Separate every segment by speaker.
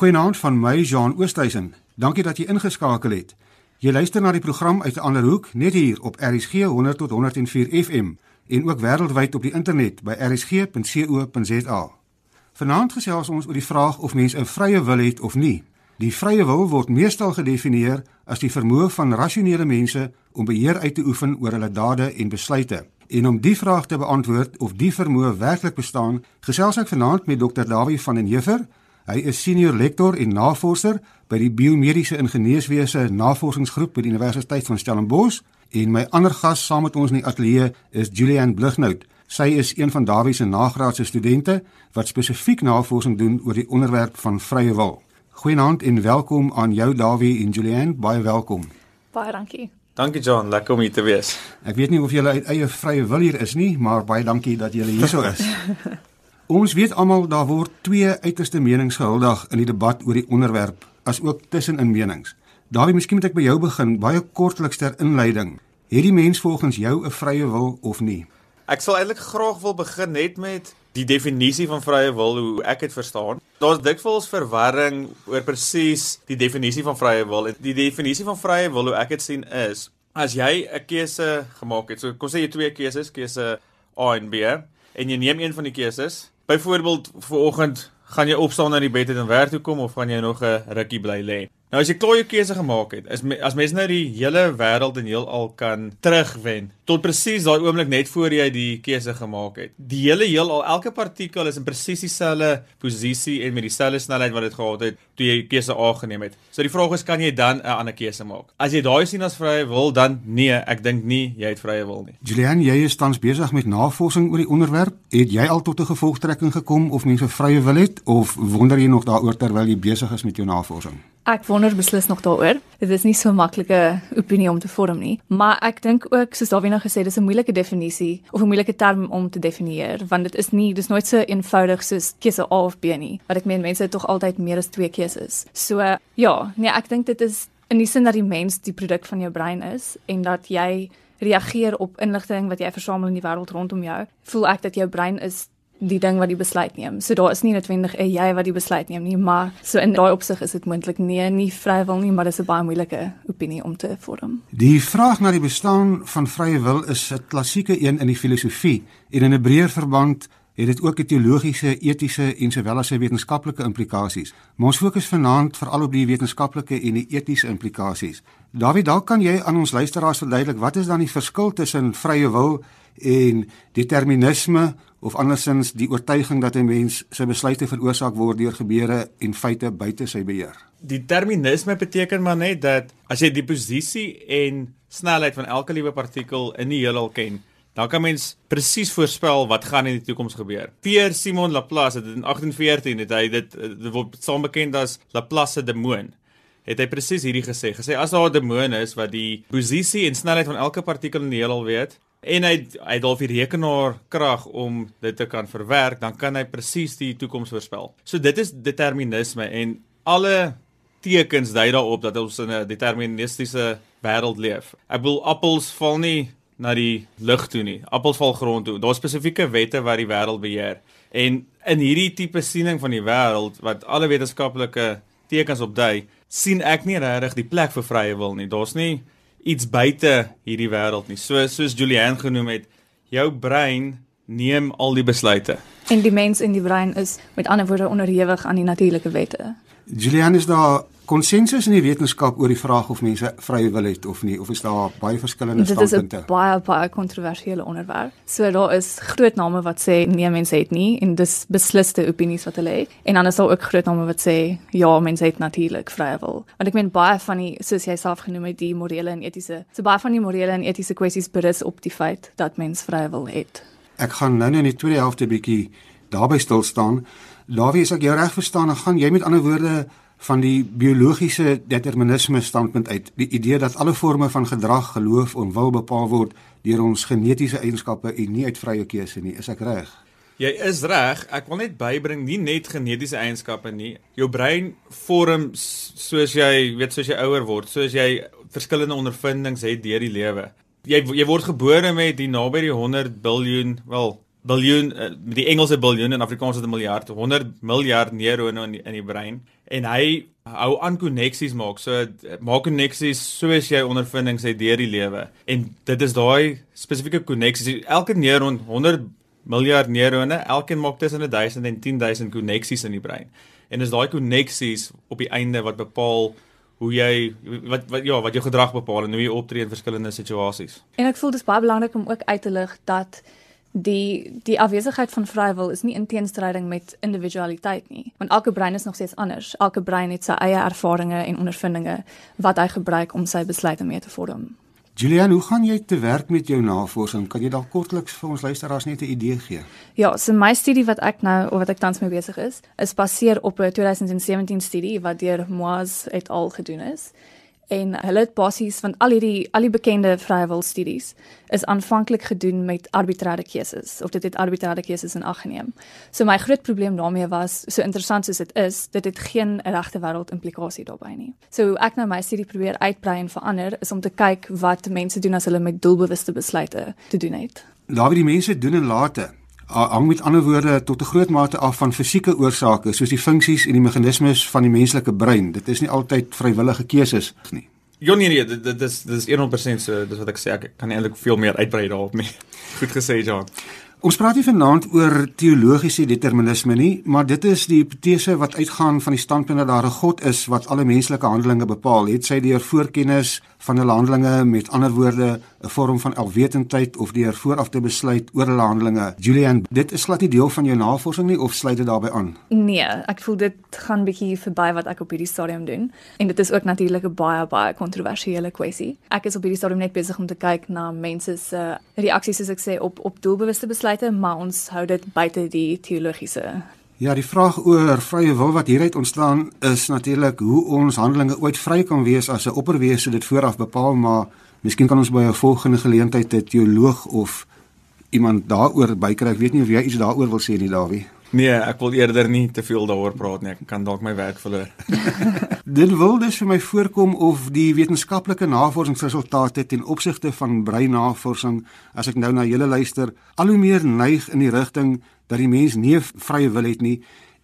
Speaker 1: Goeienaand van my Jean Oosthuizen. Dankie dat jy ingeskakel het. Jy luister na die program uit 'n ander hoek net hier op RSG 100 tot 104 FM en ook wêreldwyd op die internet by rsg.co.za. Vanaand gesels ons oor die vraag of mens 'n vrye wil het of nie. Die vrye wil word meestal gedefinieer as die vermoë van rasionele mense om beheer uit te oefen oor hulle dade en besluite. En om die vraag te beantwoord of die vermoë werklik bestaan, gesels ek vanaand met Dr. Dawie van den Heever. Hy is senior lektor en navorser by die biomediese ingenieurswese navorsingsgroep by die Universiteit van Stellenbosch en my ander gas saam met ons in die ateljee is Julian Blighnout. Sy is een van Dawie se nagraadse studente wat spesifiek navorsing doen oor die onderwerp van vrye wil. Goeienaand en welkom aan jou Dawie en Julian, baie welkom.
Speaker 2: Baie dankie.
Speaker 3: Dankie John, lekker om hier te wees.
Speaker 1: Ek weet nie of julle uit eie vrye wil hier is nie, maar baie dankie dat julle hierso is. Ons weet almal daar word twee uiterste menings gehuldig in die debat oor die onderwerp, as ook tussenin menings. Dawie, miskien moet ek by jou begin, baie kortliks ter inleiding. Het die mens volgens jou 'n vrye wil of nie?
Speaker 3: Ek sal eintlik graag wil begin net met die definisie van vrye wil hoe ek dit verstaan. Daar's dikwels verwarring oor presies die definisie van vrye wil. Die definisie van vrye wil hoe ek dit sien is as jy 'n keuse gemaak het. So kom sê jy twee keuses, keuse A en B en jy neem een van die keuses. Byvoorbeeld vir oggend gaan jy opstaan na die bed en werk toe kom of gaan jy nog 'n rukkie bly lê? Nou as jy klaar jou keuse gemaak het, is as mens nou die hele wêreld en heelal kan terugwen tot presies daai oomblik net voor jy die keuse gemaak het. Die hele heelal, elke partikel is in presies dieselfde posisie en met dieselfde snelheid wat dit gehad het toe jy keuse A geneem het. So die vraag is kan jy dan 'n ander keuse maak? As jy daai sien as vrye wil, dan nee, ek dink nie jy het vrye wil nie.
Speaker 1: Julian, jy is tans besig met navorsing oor die onderwerp. Het jy al tot 'n gevolgtrekking gekom of mense vrye wil het of wonder jy nog daaroor terwyl jy besig is met jou navorsing?
Speaker 2: Ek wonder beslis nog daaroor. Dit is nie so maklike opinie om te vorm nie, maar ek dink ook soos Davina gesê, dis 'n moeilike definisie of 'n moeilike term om te definieer, want dit is nie dis nooit so eenvoudig soos keuse A of B nie. Wat ek meen, mense het tog altyd meer as twee keuses. So ja, nee, ek dink dit is in die sin dat die mens die produk van jou brein is en dat jy reageer op inligting wat jy versamel in die wêreld rondom jou. Voel ek dat jou brein is die ding wat die besluit neem. So daar is nie noodwendig 'n jy wat die besluit neem nie, maar so in daai opsig is dit moontlik nee, nie vrywil nie, maar dis 'n baie moeilike opinie om te vorm.
Speaker 1: Die vraag na die bestaan van vrye wil is 'n klassieke een in die filosofie en in 'n breër verband het dit ook teologiese, etiese en sowel as wetenskaplike implikasies. Maar ons fokus vanaand veral op die wetenskaplike en die etiese implikasies. Dawie, dalk kan jy aan ons luisteraars verduidelik wat is dan die verskil tussen vrye wil en determinisme of andersins die oortuiging dat 'n mens sy besluite veroorsaak word deur gebeure en feite buite sy beheer.
Speaker 3: Determinisme beteken maar net dat as jy die posisie en snelheid van elke liewe partikel in die heelal ken, dan kan mens presies voorspel wat gaan in die toekoms gebeur. Pierre Simon Laplace het in 1814 het hy dit dit word saam bekend as Laplace se demoon. Het hy presies hierdie gesê, gesê as daar 'n demoon is wat die posisie en snelheid van elke partikel in die heelal weet, en hy hy het al die rekenaar krag om dit te kan verwerk, dan kan hy presies die toekoms voorspel. So dit is determinisme en alle tekens dui daarop dat ons in 'n deterministiese wêreld leef. Ek bedoel appels val nie na die lug toe nie. Appels val grond toe. Daar's spesifieke wette wat die wêreld beheer. En in hierdie tipe siening van die wêreld wat alle wetenskaplike tekens opdui, sien ek nie regtig die plek vir vrye wil nie. Daar's nie iets buite hierdie wêreld nie. So soos Julian genoem het, jou brein neem al die besluite.
Speaker 2: En die mens in die brein is met ander woorde onderhewig aan die natuurlike wette.
Speaker 1: Julian is daar konsensus in die wetenskap oor die vraag of mense vrye wil het of nie of is daar baie verskillende standpunte?
Speaker 2: Dit is 'n baie baie kontroversiële onderwerp. So daar is groot name wat sê nee mense het nie en dis besliste opinies wat hulle het. En dan is daar ook groot name wat sê ja mense het natuurlik vrye wil. Want ek meen baie van die soos jy self genoem het die morele en etiese so baie van die morele en etiese kwessies berus op die feit dat mens vrye wil het.
Speaker 1: Ek gaan nou net in die tweede helfte bietjie daarby stil staan. Dawie, as ek jou reg verstaan, dan gaan jy met ander woorde van die biologiese determinisme standpunt uit, die idee dat alle forme van gedrag, geloof en wil bepaal word deur ons genetiese eienskappe en nie uit vrye keuse nie. Is ek reg?
Speaker 3: Jy is reg. Ek wil net bybring nie net genetiese eienskappe nie. Jou brein vorm soos jy, weet soos jy ouer word, soos jy verskillende ondervindings het deur die lewe. Jy jy word gebore met die naby die 100 biljoen, wel biljoen uh, die Engelse biljoen en Afrikaans het 'n miljard, 100 miljard neurone in die, in die brein en hy hou aan koneksies maak. So maak koneksies soos jy ondervindings het deur die lewe. En dit is daai spesifieke koneksies. Elke neuron 100 miljard neurone, elkeen maak tussen 1000 en 10000 koneksies in die brein. En dis daai koneksies op die einde wat bepaal hoe jy wat wat ja, wat jou gedrag bepaal en hoe jy optree in verskillende situasies.
Speaker 2: En ek voel dis baie belangrik om ook uit te lig dat die die afwesigheid van vrywil is nie in teenstryding met individualiteit nie want elke brein is nog steeds anders elke brein het sy eie ervarings en ondervindinge wat hy gebruik om sy besluite mee te vorm
Speaker 1: Julian, hoe gaan jy te werk met jou navorsing? Kan jy dalk kortliks vir ons luisteraars net 'n idee gee?
Speaker 2: Ja, so my studie wat ek nou of wat ek tans mee besig is, is baseer op 'n 2017 studie wat deur Moaz et al gedoen is en hulle het basies van al hierdie al die bekende vrywil studies is aanvanklik gedoen met arbitreerde keuses of dit het arbitreerde keuses in ag geneem. So my groot probleem daarmee was so interessant soos dit is, dit het geen regte wêreld implikasie daarbey nie. So ek nou my studie probeer uitbrei en verander is om te kyk wat mense doen as hulle met doelbewuste besluite te doen het.
Speaker 1: Daar wie die mense doen en late hang met ander woorde tot 'n groot mate af van fisieke oorsake soos die funksies en die meganismes van die menslike brein. Dit is nie altyd vrywillige keuses nie.
Speaker 3: Jonie, nee, dit, dit is dit is 100% so dis wat ek sê ek kan eintlik veel meer uitbrei daarop nie. Goed gesê, John.
Speaker 1: Ons praat nie vanaand oor teologiese determinisme nie, maar dit is die hipotese wat uitgaan van die standpunt dat daar 'n God is wat alle menslike handelinge bepaal. Het sy deur voorkennis van hulle handelinge met ander woorde 'n vorm van alwetendheid of deur vooraf te besluit oor hulle handelinge. Julian, dit is glad nie deel van jou navorsing nie of sluit dit daarbey aan?
Speaker 2: Nee, ek voel dit gaan bietjie verby wat ek op hierdie stadium doen en dit is ook natuurlik 'n baie baie kontroversiële kwessie. Ek is op hierdie stadium net besig om te kyk na mense se reaksies soos ek sê op op doelbewuste besluite, maar ons hou dit buite die teologiese
Speaker 1: Ja, die vraag oor vrye wil wat hieruit ontstaan is natuurlik hoe ons handelinge ooit vry kan wees as 'n opperwese dit vooraf bepaal, maar miskien kan ons by 'n volgende geleentheid 'n teoloog of iemand daaroor bykry. Ek weet nie of jy iets daaroor wil sê nie, Dawie.
Speaker 3: Nee, ek wil eerder nie te veel daaroor praat nie. Ek kan dalk my werk verloor.
Speaker 1: Dit wil dus vir my voorkom of die wetenskaplike navorsingsresultate ten opsigte van breinnavorsing, as ek nou na julle luister, al hoe meer neig in die rigting dat die mens nie vrye wil het nie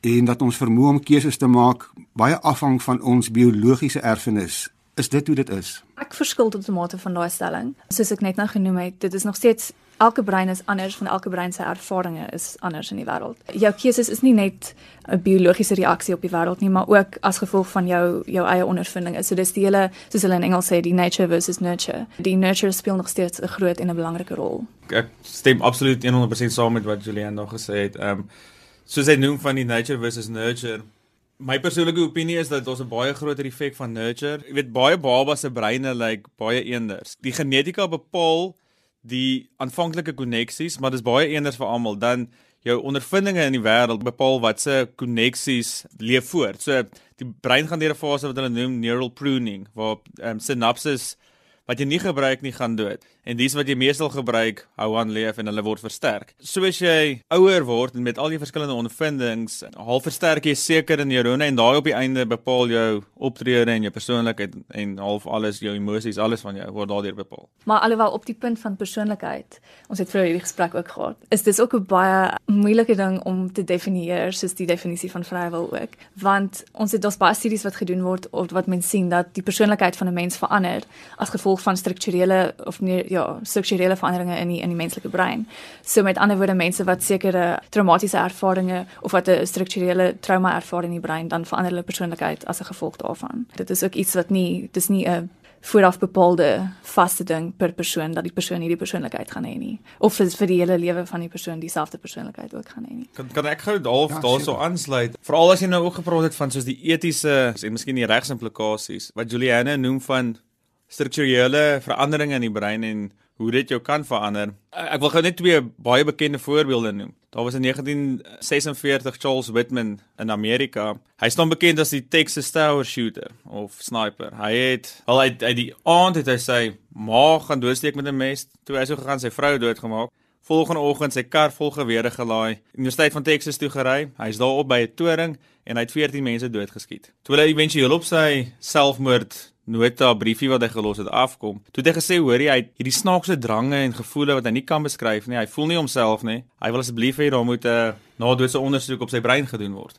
Speaker 1: en dat ons vermoë om keuses te maak baie afhang van ons biologiese erfenis. Is dit hoe dit is?
Speaker 2: Ek verskil tot 'n mate van daai stelling. Soos ek net nou genoem het, dit is nog steeds elke brein is anders van elke brein se ervarings is anders in die wêreld. Jou keuses is nie net 'n biologiese reaksie op die wêreld nie, maar ook as gevolg van jou jou eie ondervindinge. So dis die hele soos hulle in Engels sê, die nature versus nurture. Die nurture speel nog steeds 'n groot en 'n belangrike rol.
Speaker 3: Ek stem absoluut 100% saam met wat Julian nog gesê het. Ehm um, soos hy noem van die nature versus nurture My persoonlike opinie is dat ons 'n baie groter effek van nurture. Jy weet baie babas se breine lyk like baie eenders. Die genetika bepaal die aanvanklike koneksies, maar dis baie eenders vir almal. Dan jou ondervindinge in die wêreld bepaal wat se koneksies leef voort. So die brein gaan deur 'n fase wat hulle noem neural pruning waar um, sinapses wat jy nie gebruik nie gaan dood en dis wat jy meestal gebruik hou aan leef en hulle word versterk. Soos jy ouer word en met al die verskillende ondervindings, half versterk jy sekere neurone en daai op die einde bepaal jou optrede en jou persoonlikheid en half alles jou emosies, alles van jou word daardeur bepaal.
Speaker 2: Maar alhoewel op die punt van persoonlikheid, ons het vroeër hierdie gesprek ook gehad, is dis ook 'n baie moeilike ding om te definieer soos die definisie van vrywil ook, want ons het daar's baie studies wat gedoen word of wat mense sien dat die persoonlikheid van 'n mens verander as gevolg van strukturele of nie ja, strukturele veranderinge in die in die menslike brein. So met ander woorde mense wat sekere traumatiese ervarings of wat 'n strukturele trauma ervaar in die brein, dan verander hulle persoonlikheid as 'n gevolg daarvan. Dit is ook iets wat nie dis nie 'n vooraf bepaalde vaste ding per persoon dat die persoon hierdie persoonlikheid gaan hê nie of vir, vir die hele lewe van die persoon dieselfde persoonlikheid ook gaan hê nie.
Speaker 3: Kan kan ek gou half ja, daarso aansluit? Veral as jy nou ook gepraat het van soos die etiese en miskien die regsimplikasies wat Juliana noem van strukturele veranderinge in die brein en hoe dit jou kan verander. Ek wil gou net twee baie bekende voorbeelde noem. Daar was in 1946 Charles Whitman in Amerika. Hy staan bekend as die Texas Tower Shooter of sniper. Hy het al uit uit die aand het hy sy ma gaan doodsteek met 'n mes, toe hy so gegaan sy vrou doodgemaak. Volgende oggend sy kar vol gewere gelaai, Universiteit van Texas toe gery. Hy's daar op by 'n toring en hy het 14 mense doodgeskiet. Toe hy éventueel op sy selfmoord nota briefie wat hy gelos het afkom. Toe het hy gesê hoor jy hy het hierdie snaakse drange en gevoele wat hy nie kan beskryf nie. Hy voel nie homself nie. Hy wil asseblief hê daar moet 'n nadoetse ondersoek op sy brein gedoen word.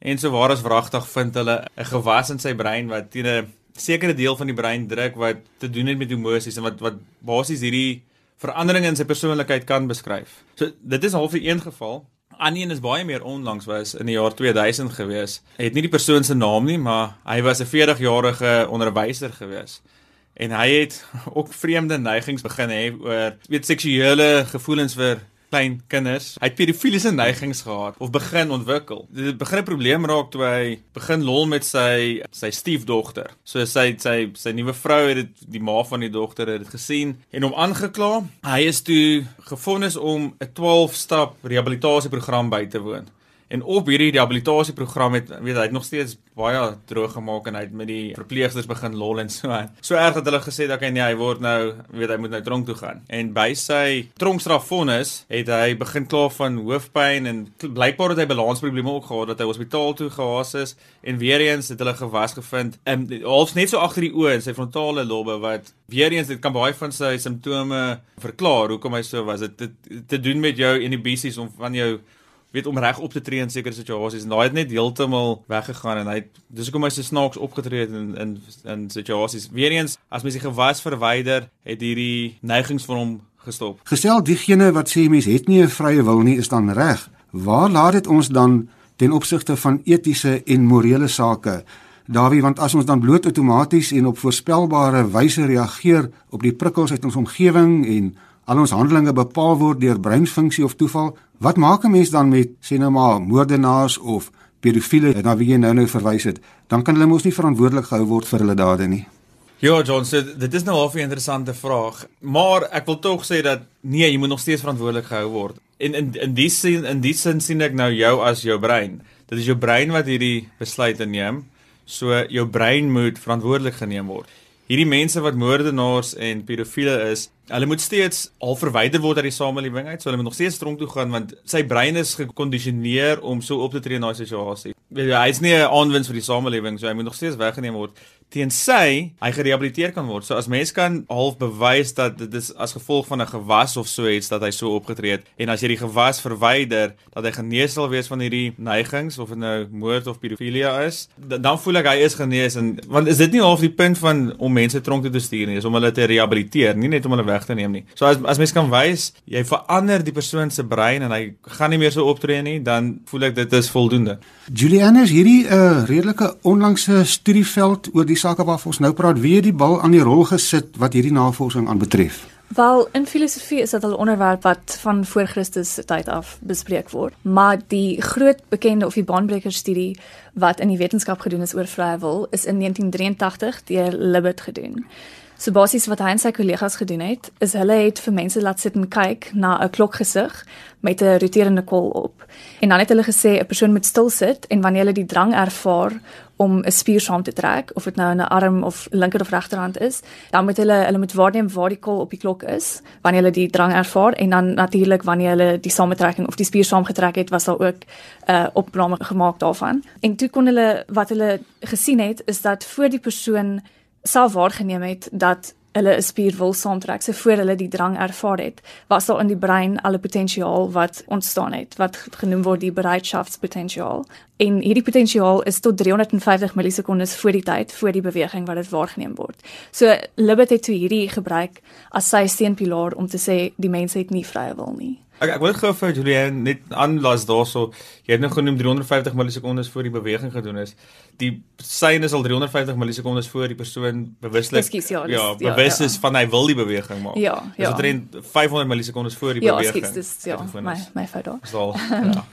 Speaker 3: En so waar as wragtig vind hulle 'n gewas in sy brein wat teen 'n sekere deel van die brein druk wat te doen het met emosies en wat wat basies hierdie veranderinge in sy persoonlikheid kan beskryf. So dit is half 'n een geval. Anien is baie meer onlangs was in die jaar 2000 gewees. Hy het nie die persoon se naam nie, maar hy was 'n 40-jarige onderwyser gewees. En hy het ook vreemde neigings begin hê oor weet seksuele gevoelens vir klein kinders. Hy het pedofiliese neigings gehad of begin ontwikkel. Dit begin 'n probleem raak toe hy begin lol met sy sy stiefdogter. So sy sy sy nuwe vrou het dit die ma van die dogter het dit gesien en hom aangekla. Hy is toe gefonnis om 'n 12 stap rehabilitasieprogram by te woon. En op hierdie rehabilitasieprogram het weet hy het nog steeds baie droog gemaak en hy het met die verpleegsters begin lol en so. So erg dat hulle gesê het okay nee, hy word nou weet hy moet nou tronk toe gaan. En by sy tronkstrafvonnis het hy begin kla van hoofpyn en blykbaar het hy balansprobleme ook gehad dat hy hospitaal toe gehaas is en weer eens het hulle gewas gevind. En halfs net so agter die oë in sy frontale lobbe wat weer eens dit kan baie van sy simptome verklaar hoekom hy so was. Dit te doen met jou inhibisies om van jou weet om reg op te tree in sekere situasies en daai het net heeltemal weggegaan en hy het dis hoekom hy so snaaks opgetree het in in in situasies. Weereens as mens die gewas verwyder, het hierdie neigings van hom gestop.
Speaker 1: Gestel diegene wat sê mens het nie 'n vrye wil nie is dan reg. Waar laat dit ons dan ten opsigte van etiese en morele sake? Dawie, want as ons dan bloot outomaties en op voorspelbare wyse reageer op die prikkels uit ons omgewing en al ons handelinge bepaal word deur breinfunksie of toeval, wat maak 'n mens dan met sê nou maar moordenaars of pedofiele na wie jy nou nou verwys het? Dan kan hulle mos nie verantwoordelik gehou word vir hulle dade nie.
Speaker 3: Ja, John, so dit is nou 'n baie interessante vraag, maar ek wil tog sê dat nee, jy moet nog steeds verantwoordelik gehou word. En in in die sin in die sin sien ek nou jou as jou brein. Dit is jou brein wat hierdie besluite neem. So jou brein moet verantwoordelik geneem word. Hierdie mense wat moordenaars en pedofiele is, Hulle moet steeds al verwyder word uit die samelewing uit, so hulle moet nog steeds tronk toe gaan want sy brein is gekondisioneer om so op te tree in daai situasie. Hy's nie 'n aanwins vir die samelewing, so hy moet nog steeds weggeneem word teensy hy gerehabiliteer kan word. So as mens kan half bewys dat dit is as gevolg van 'n gewas of so iets dat hy so opgetree het en as jy die gewas verwyder dat hy genees sal wees van hierdie neigings of dit nou moord of pedofilia is, dan voel ek hy is genees en want is dit nie half die punt van om mense tronk toe te stuur nie, is om hulle te rehabiliteer, nie net om hulle weg te neem nie. So as as mens kan wys jy verander die persoon se brein en hy gaan nie meer so optree nie, dan voel ek dit is voldoende.
Speaker 1: Julianne is hierdie 'n uh, redelike onlangse studieveld oor die sake waarvan ons nou praat, wie het die bal aan die rol gesit wat hierdie navorsing aanbetref?
Speaker 2: Wel, in filosofie is dit 'n onderwerp wat van voor Christus tyd af bespreek word, maar die groot bekende of die baanbreker studie wat in die wetenskap gedoen is oor vrye wil, is in 1983 deur Libet gedoen. So basies wat hy en sy kollegas gedoen het, is hulle het vir mense laat sit en kyk na 'n klokgesig met 'n roterende kol op. En dan het hulle gesê 'n persoon moet stil sit en wanneer hulle die drang ervaar om 'n spier saam te trek of dit nou in 'n arm of linker of regterhand is, dan moet hulle hulle moet waarneem waar die kol op die klok is wanneer hulle die drang ervaar en dan natuurlik wanneer hulle die samentrekking of die spier saamgetrek het, was daar ook 'n uh, opname gemaak daarvan. En toe kon hulle wat hulle gesien het is dat voor die persoon self waargeneem het dat hulle 'n spier wil saamtrek so voor hulle die drang ervaar het was daar in die brein al 'n potensiaal wat ontstaan het wat genoem word die bereidschaftspotensiaal en hierdie potensiaal is tot 350 millisekondes voor die tyd voor die beweging wat dit waargeneem word. So Libet het toe hierdie gebruik as sy steunpilaar om te sê die mens het nie vrye wil nie
Speaker 3: Ek ek wil gou vir Julian net aanlas daarso. Jy het nou genoem 350 millisekondes voor die beweging gedoen is. Die syne is al 350 millisekondes voor die persoon bewuslik
Speaker 2: Excuse, ja,
Speaker 3: ja, bewus ja, ja. is van hy wil die beweging maak.
Speaker 2: Ja, ja.
Speaker 3: Dis omtrent 500 millisekondes voor die
Speaker 2: ja,
Speaker 3: beweging.
Speaker 2: Ja, dis ja, my my fout daar.
Speaker 3: Sal ja.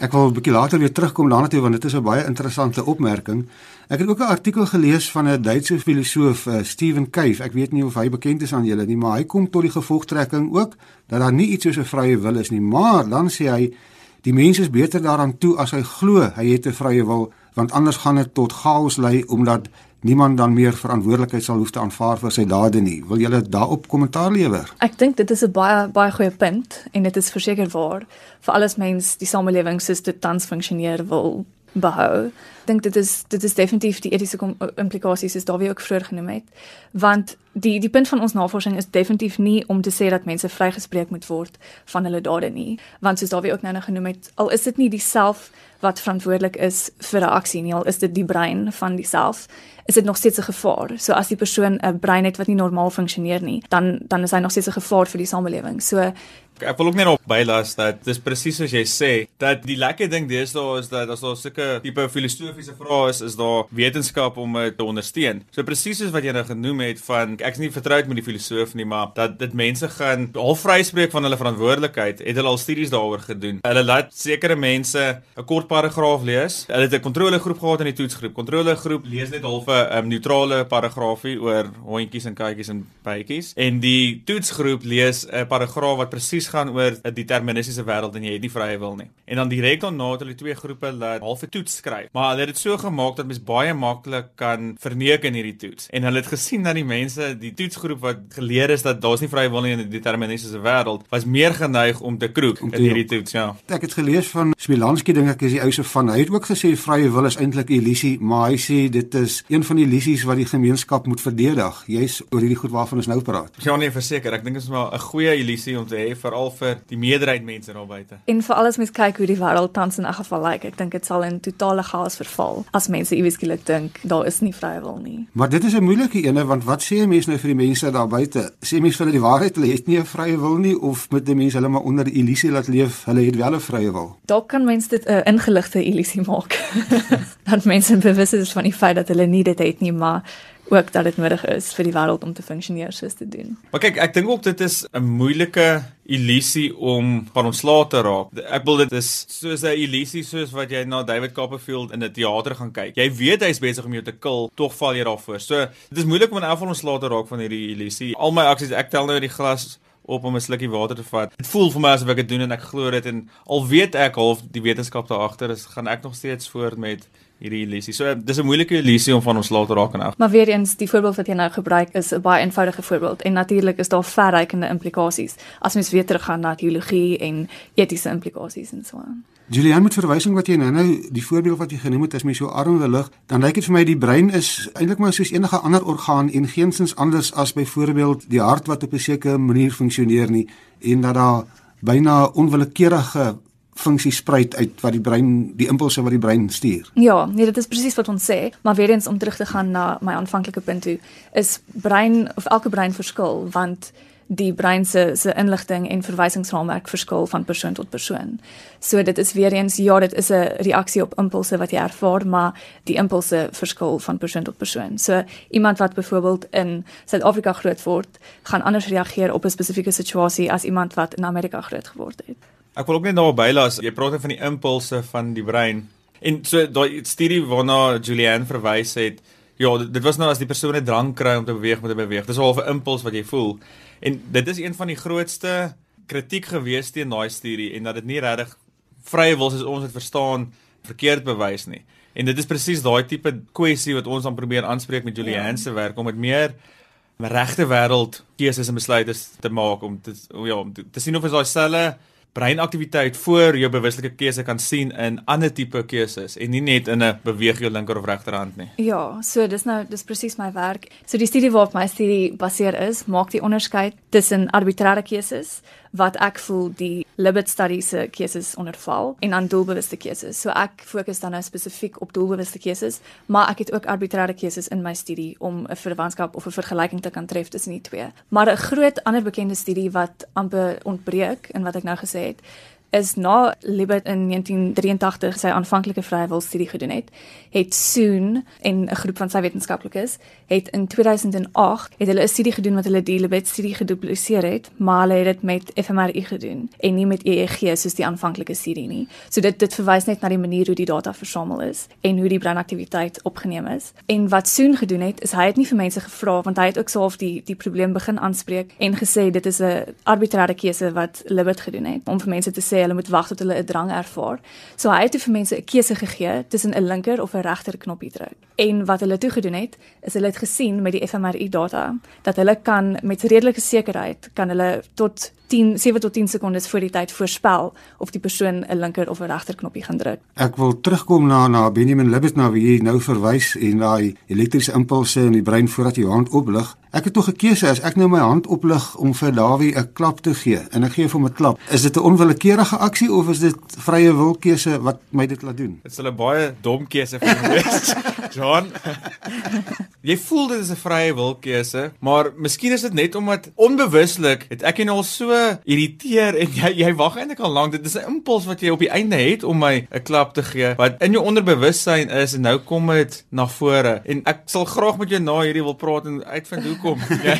Speaker 1: Ek wil 'n bietjie later weer terugkom daarna toe want dit is 'n baie interessante opmerking. Ek het ook 'n artikel gelees van 'n Duitse filosoof, uh, Steven Cave. Ek weet nie of hy bekend is aan julle nie, maar hy kom tot die gevolgtrekking ook dat daar nie iets soos 'n vrye wil is nie, maar dan sê hy die mens is beter daaraan toe as hy glo hy het 'n vrye wil, want anders gaan dit tot chaos lei omdat niemand dan meer verantwoordelikheid sal hoef te aanvaar vir sy dade nie. Wil julle daarop kommentaar lewer?
Speaker 2: Ek dink dit is 'n baie baie goeie punt en dit is verseker waar vir alles mens die samelewing soos dit tans funksioneer wil behou. Ek dink dit is dit is definitief die etiese implikasies is daar wie ook vroeër genoem het. Want die die punt van ons navorsing is definitief nie om te sê dat mense vrygespreek moet word van hulle dade nie, want soos daar wie ook nou nou genoem het, al is dit nie dieself wat verantwoordelik is vir 'n aksie nie, al is dit die brein van dieself is dit nog steeds 'n gevaar. So as die persoon 'n brein het wat nie normaal funksioneer nie, dan dan is hy nog steeds 'n gevaar vir die samelewing. So
Speaker 3: ek wil ook net op bylas dat dis presies soos jy sê dat die lekker ding deesdae is dat as daar sulke tipe filosofiese vrae is, is daar wetenskap om dit te ondersteun. So presies soos wat jy nou genoem het van ek is nie vertroud met die filosoof nie, maar dat dit mense gaan al vryspreek van hulle verantwoordelikheid, het hulle al studies daaroor gedoen. Hulle laat sekere mense 'n kort paragraaf lees. Hulle het 'n kontrolegroep gehad in die toetsgroep. Kontrolegroep lees net half 'n um, neutrale paragraafie oor hondjies en katjies en bytjies en die toetsgroep lees 'n paragraaf wat presies gaan oor 'n deterministiese wêreld en jy het nie vrye wil nie. En dan direk daarna het hulle twee groepe laat halfe toets skryf. Maar hulle het dit so gemaak dat mens baie maklik kan verneek in hierdie toets. En hulle het gesien dat die mense, die toetsgroep wat geleer is dat daar's nie vrye wil nie in 'n deterministiese wêreld, was meer geneig om te kroek om te in hierdie toets, ja.
Speaker 1: Ek het gelees van Smilanski dink ek is die ou se van. Hy het ook gesê vrye wil is eintlik 'n illusie, maar hy sê dit is een van die illusies wat die gemeenskap moet verdedig. Jy's oor hierdie goed waarvan ons nou praat.
Speaker 3: Ja nee, verseker, ek dink dit is maar 'n goeie illusie om te hê veral vir die meerderheid mense daar buite.
Speaker 2: En vir alles mens kyk hoe die wêreld tans in 'n geval lyk, like, ek dink dit sal in totale chaos verval as mense iewes skielik dink daar is nie vrye wil nie.
Speaker 1: Maar dit is 'n moeilike ene want wat sê mense nou vir die mense daar buite? Sê mense vir hulle die waarheid, hulle het nie 'n vrye wil nie of moet die mense hulle maar onder die illusie laat leef, hulle het wel 'n vrye wil?
Speaker 2: Dalk kan mense dit 'n ingeligte illusie maak. dat mense bewus is van die feit dat hulle nie dit het nie, maar ook dat dit nodig is vir die wêreld om te funksioneer soos te doen.
Speaker 3: Maar kyk, ek dink ook dit is 'n moeilike illusie om van ontslae te raak. Ek wil dit is soos 'n illusie soos wat jy na David Copperfield in 'n teater gaan kyk. Jy weet hy's besig om jou te kill, tog val jy daarvoor. So dit is moeilik om in elk geval ontslae te raak van hierdie illusie. Al my aksies, ek tel nou die glas op om 'n slukkie water te vat. Dit voel vir my asof ek dit doen en ek glo dit en al weet ek half die wetenskap daar agter is, gaan ek nog steeds voort met hierdie illusie. So dis 'n moeilike illusie om van ons laat raak en af.
Speaker 2: Maar weer eens, die voorbeeld wat jy nou gebruik is 'n baie eenvoudige voorbeeld en natuurlik is daar verrykende implikasies as mens weer teruggaan na teologie en etiese implikasies en so aan.
Speaker 1: Julian met verwysing wat jy nou nou die voorbeeld wat jy genoem het as mens so armde lig, dan lyk dit vir my die brein is eintlik maar soos enige ander orgaan en geensins anders as byvoorbeeld die hart wat op 'n sekere manier funksioneer nie en dat daar byna onwillekeurige funksie spruit uit wat die brein die impulse wat die brein stuur.
Speaker 2: Ja, nee, dit is presies wat ons sê, maar weer eens om terug te gaan na my aanvanklike punt toe, is brein of elke brein verskil want die brein se se inligting en verwysingsraamwerk verskil van persoon tot persoon. So dit is weer eens ja, dit is 'n reaksie op impulse wat jy ervaar, maar die impulse verskil van persoon tot persoon. So iemand wat byvoorbeeld in Suid-Afrika groot word, gaan anders reageer op 'n spesifieke situasie as iemand wat in Amerika groot geword het.
Speaker 3: Ek wil ook net daarop bylas, jy praat van die impulse van die brein. En so daai studie waarna Julianne verwys het, ja, dit was nou as die persoon 'n drang kry om te beweeg met 'n beweeg. Dis al 'n impuls wat jy voel. En dit is een van die grootste kritiek gewees teen daai studie en dat dit nie regtig vrye wil soos ons dit verstaan verkeerd bewys nie. En dit is presies daai tipe kwessie wat ons dan probeer aanspreek met Julianne ja. se werk om dit meer regte wêreld keuses en besluite te maak om te ja, om te, te sien of is daai selle breinaktiwiteit voor jou bewuslike keuse kan sien in ander tipe keuses en nie net in 'n beweeg jou linker of regterhand nie.
Speaker 2: Ja, so dis nou dis presies my werk. So die studie waarop my studie baseer is, maak die onderskeid tussen arbitrêre keuses wat ek voel die Libet studies se keuses onderval en dan doelbewuste keuses. So ek fokus dan nou spesifiek op doelbewuste keuses, maar ek het ook arbitrêre keuses in my studie om 'n verwantskap of 'n vergelyking te kan tref tussen die twee. Maar 'n groot ander bekende studie wat amper ontbreek in wat ek nou gesê het, is na Libet in 1983 sy aanvanklike vrye wil studie gedoen het, het Soon en 'n groep van sy wetenskaplikes het in 2008 het hulle 'n studie gedoen wat hulle die Libet studie gedupliseer het, maar hulle het dit met fMRI gedoen en nie met EEG soos die aanvanklike studie nie. So dit dit verwys net na die manier hoe die data versamel is en hoe die breinaktiwiteit opgeneem is. En wat Soon gedoen het, is hy het nie vir mense gevra want hy het ook self die die probleem begin aanspreek en gesê dit is 'n arbitrêre keuse wat Libet gedoen het om vir mense te sê hulle moet wag tot hulle 'n drang ervaar. So hy het vir mense 'n keuse gegee tussen 'n linker of 'n regter knoppie druk. En wat hulle toe gedoen het, is hulle het gesien met die fMRI data dat hulle kan met redelike sekerheid kan hulle tot 10 7 tot 10 sekondes voor die tyd voorspel of die persoon 'n linker of 'n regter knoppie gaan druk.
Speaker 1: Ek wil terugkom na na Benjamin Libet na wie jy nou verwys en daai elektriese impulse in die brein voordat jy jou hand oplig. Ek het toe gekeuse as ek nou my hand oplig om vir Dawie 'n klap te gee en ek gee vir hom 'n klap. Is dit 'n onwillekeurige aksie of is dit vrye wil keuse wat my dit laat doen?
Speaker 3: Dit is 'n baie dom keuse vir my. John. jy voel dit is 'n vrye wil keuse, maar miskien is dit net omdat onbewuslik het ek jou al so irriteer en jy jy wag eintlik al lank. Dit is 'n impuls wat jy op die einde het om my 'n klap te gee wat in jou onderbewussyn is en nou kom dit na vore. En ek sal graag met jou na hierdie wil praat en uitvind hoekom jy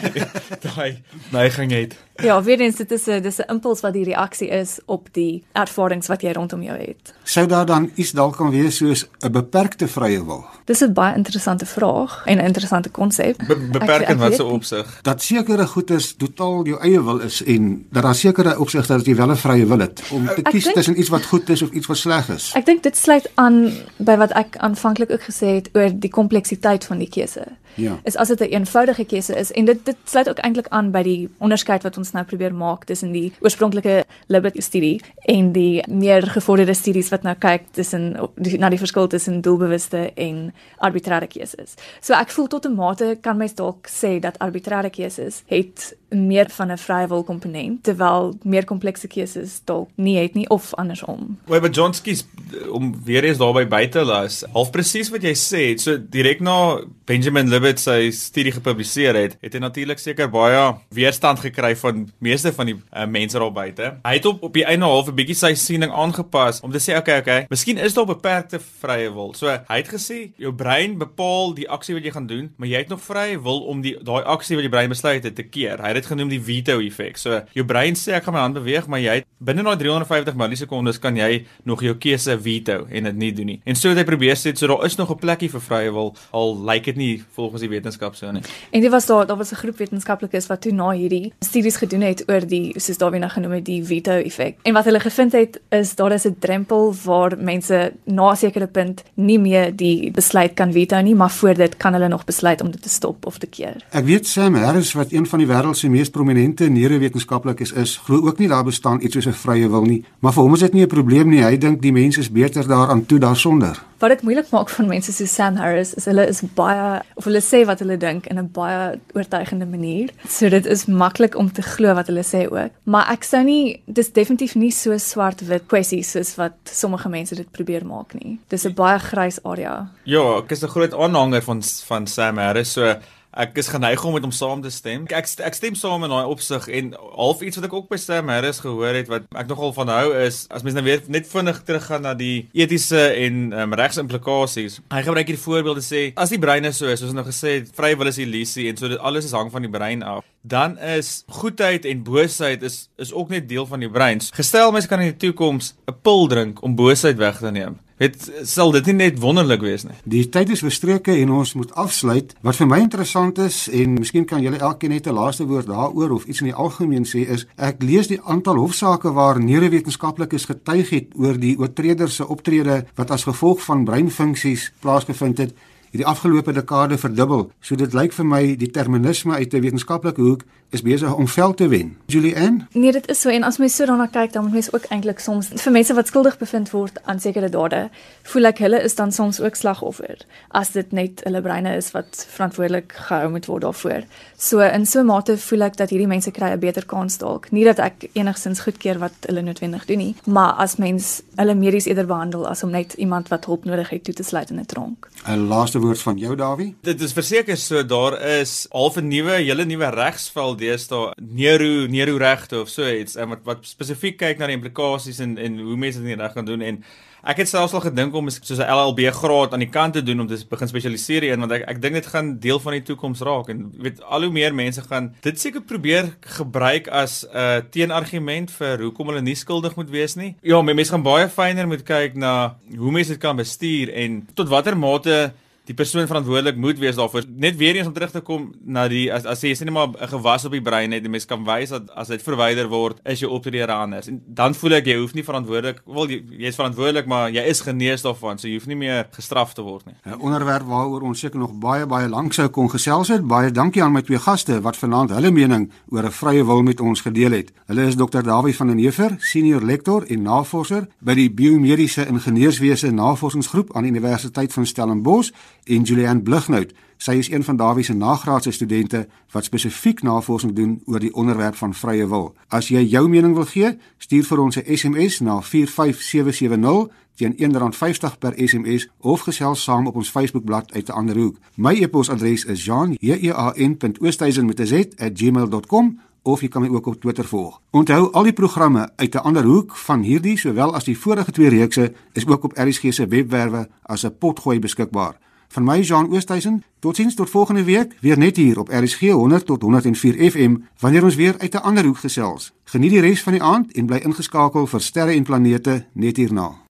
Speaker 3: daai neiging het.
Speaker 2: Ja, weer eens dit is 'n dis 'n impuls wat die reaksie is op die ervarings wat jy rondom jou het.
Speaker 1: Sou daar dan iets dalk kan wees soos 'n beperkte vrye wil?
Speaker 2: Dis 'n baie interessante vraag en 'n interessante konsep.
Speaker 3: Be beperk in watter opsig?
Speaker 1: Dat sekere goeders totaal jou eie wil is en dat daar sekere opsigte dat jy wel 'n vrye wil het om te kies tussen iets wat goed is of iets wat sleg is.
Speaker 2: Ek dink dit sluit aan by wat ek aanvanklik ook gesê het oor die kompleksiteit van die keuse.
Speaker 1: Ja.
Speaker 2: Is as dit 'n eenvoudige keuse is en dit dit sluit ook eintlik aan by die onderskeid wat ons nou probeer maak tussen die oorspronklike Libet studie en die meer gevorderde studies wat nou kyk tussen na die verskil tussen doelbewuste en arbitreëre keuses. So ek voel tot 'n mate kan mens dalk sê dat arbitreëre keuses het meer van 'n vrye wil komponent terwyl meer komplekse keuses dalk nie het nie of andersom.
Speaker 3: Wait, but John skies om weer eens daarby by te las. Half presies wat jy sê, so direk na Benjamin Libet sy studie gepubliseer het, het hy natuurlik seker baie weerstand gekry van meeste van die uh, mense daar buite. Hy het op op die einde half 'n bietjie sy siening aangepas om te sê, okay, okay, miskien is daar beperkte vrye wil. So hy het gesê jou brein bepaal die aksie wat jy gaan doen, maar jy het nog vrye wil om die daai aksie wat die brein besluit het te keer. Hy het dit genoem die veto effek. So jou brein sê ek gaan my hand beweeg, maar jy binne daai 350 millisekondes kan jy nog jou keuse veto en dit nie doen nie. En so het hy probeer sê so daar is nog 'n plekkie vir vrye wil al lyk dit nie volgens die wetenskap so nie.
Speaker 2: En dit was daar daar was 'n groep wetenskaplikes wat toe na hierdie studies gedoen het oor die soos Darwin nou genoem het die veto effek. En wat hulle gevind het is daar is 'n drempel waar mense na 'n sekere punt nie meer die besluit kan veto nie, maar voor dit kan hulle nog besluit om dit te stop of te keer.
Speaker 1: Ek weet Sam Harris wat een van die wêreld se mees prominente neurowetenskaplikes is, glo ook nie daar bestaan iets soos 'n vrye wil nie, maar vir hom is dit nie 'n probleem nie. Hy dink die mens is beter daaraan toe daarsonder.
Speaker 2: Wat dit moeilik maak van mense soos Sam Harris is hulle is baie of hulle sê wat hulle dink in 'n baie oortuigende manier. So dit is maklik om te glo wat hulle sê ook. Maar ek sou nie dis definitief nie so swart-wit kwessie soos wat sommige mense dit probeer maak nie. Dis 'n baie grys area.
Speaker 3: Ja, ek is 'n groot aanhanger van van Sam Harris, so ek is geneig om met hom saam te stem. Ek ek stem saam in daai opsig en half iets wat ek ook by Sam Harris gehoor het wat ek nogal van hou is as mens nou weer net vinnig teruggaan na die etiese en um, regsimplikasies. Hy gebruik hier voorbeelde sê as die brein is so is, soos ons nou gesê het, vry wil is illusie en so dit alles is hang van die brein af. Dan is goedheid en boosheid is is ook net deel van die brein. Gestel mens kan in die toekoms 'n pil drink om boosheid weg te neem. Het sal dit nie net wonderlik wees nie.
Speaker 1: Die tyd is verstreke en ons moet afsluit. Wat vir my interessant is en miskien kan julle elkeen net 'n laaste woord daaroor of iets in die algemeen sê is ek lees die aantal hofsaake waar neurowetenskaplikes getuig het oor die oortreder se optrede wat as gevolg van breinfunksies plaasgevind het hierdie afgelope dekade verdubbel. So dit lyk vir my die terminisme uit 'n wetenskaplike hoek is besig om veld te wen. Julianne,
Speaker 2: Nee, dit is so en as mens so daarna kyk, dan moet mens ook eintlik soms vir mense wat skuldig bevind word aan sekere dade, voel ek hulle is dan soms ook slagoffer as dit net hulle breine is wat verantwoordelik gehou moet word daarvoor. So in so 'n mate voel ek dat hierdie mense kry 'n beter kans dalk. Nie dat ek enigsins goedkeur wat hulle noodwendig doen nie, maar as mens hulle medies eerder behandel as om net iemand wat hulp nodig het toe te sluit in 'n tronk.
Speaker 1: 'n laaste woord van jou Dawie?
Speaker 3: Dit is verseker so daar is half 'n nuwe hele nuwe regsveld deesdae neuro neuroregte of so iets wat wat spesifiek kyk na die implikasies en en hoe mense dit in die reg kan doen en ek het selfs al gedink om soos 'n LLB graad aan die kant te doen om te begin spesialiseer hierin want ek ek dink dit gaan deel van die toekoms raak en jy weet al hoe meer mense gaan dit seker probeer gebruik as 'n uh, teenargument vir hoekom hulle nie skuldig moet wees nie. Ja, mense gaan baie fyner moet kyk na hoe mense dit kan bestuur en tot watter mate die persoon verantwoordelik moet wees daarvoor. Net weer eens om terug te kom na die as as jy sê net maar 'n gewas op die brein het, die mens kan wys dat as dit verwyder word, is jy op die randers. En dan voel ek jy hoef nie verantwoordelik, wel jy, jy is verantwoordelik, maar jy is genees daarvan, so jy hoef nie meer gestraf te word nie.
Speaker 1: 'n Onderwerp waaroor ons seker nog baie baie lank sou kon gesels het. Baie dankie aan my twee gaste wat vanaand hulle mening oor 'n vrye wil met ons gedeel het. Hulle is Dr. Dawie van den Heever, senior lektor en navorser by die Biomediese Ingenieurswese Navorsingsgroep aan die Universiteit van Stellenbosch en Julian Blighnout. Sy is een van Dawie se nagraadse studente wat spesifiek navorsing doen oor die onderwerp van vrye wil. As jy jou mening wil gee, stuur vir ons 'n SMS na 45770 teen R1.50 per SMS of gesels saam op ons Facebookblad uit 'n ander hoek. My e-posadres is jean.oosthuizen@gmail.com of jy kan my ook op Twitter volg. Onthou al die programme uit 'n ander hoek van hierdie sowel as die vorige twee reekse is ook op ERG se webwerwe as 'n potgooi beskikbaar. Van my Jean Oosthuizen, totiens tot volgende week, weer net hier op RSG 100 tot 104 FM wanneer ons weer uit 'n ander hoek gesels. Geniet die res van die aand en bly ingeskakel vir sterre en planete net hierna.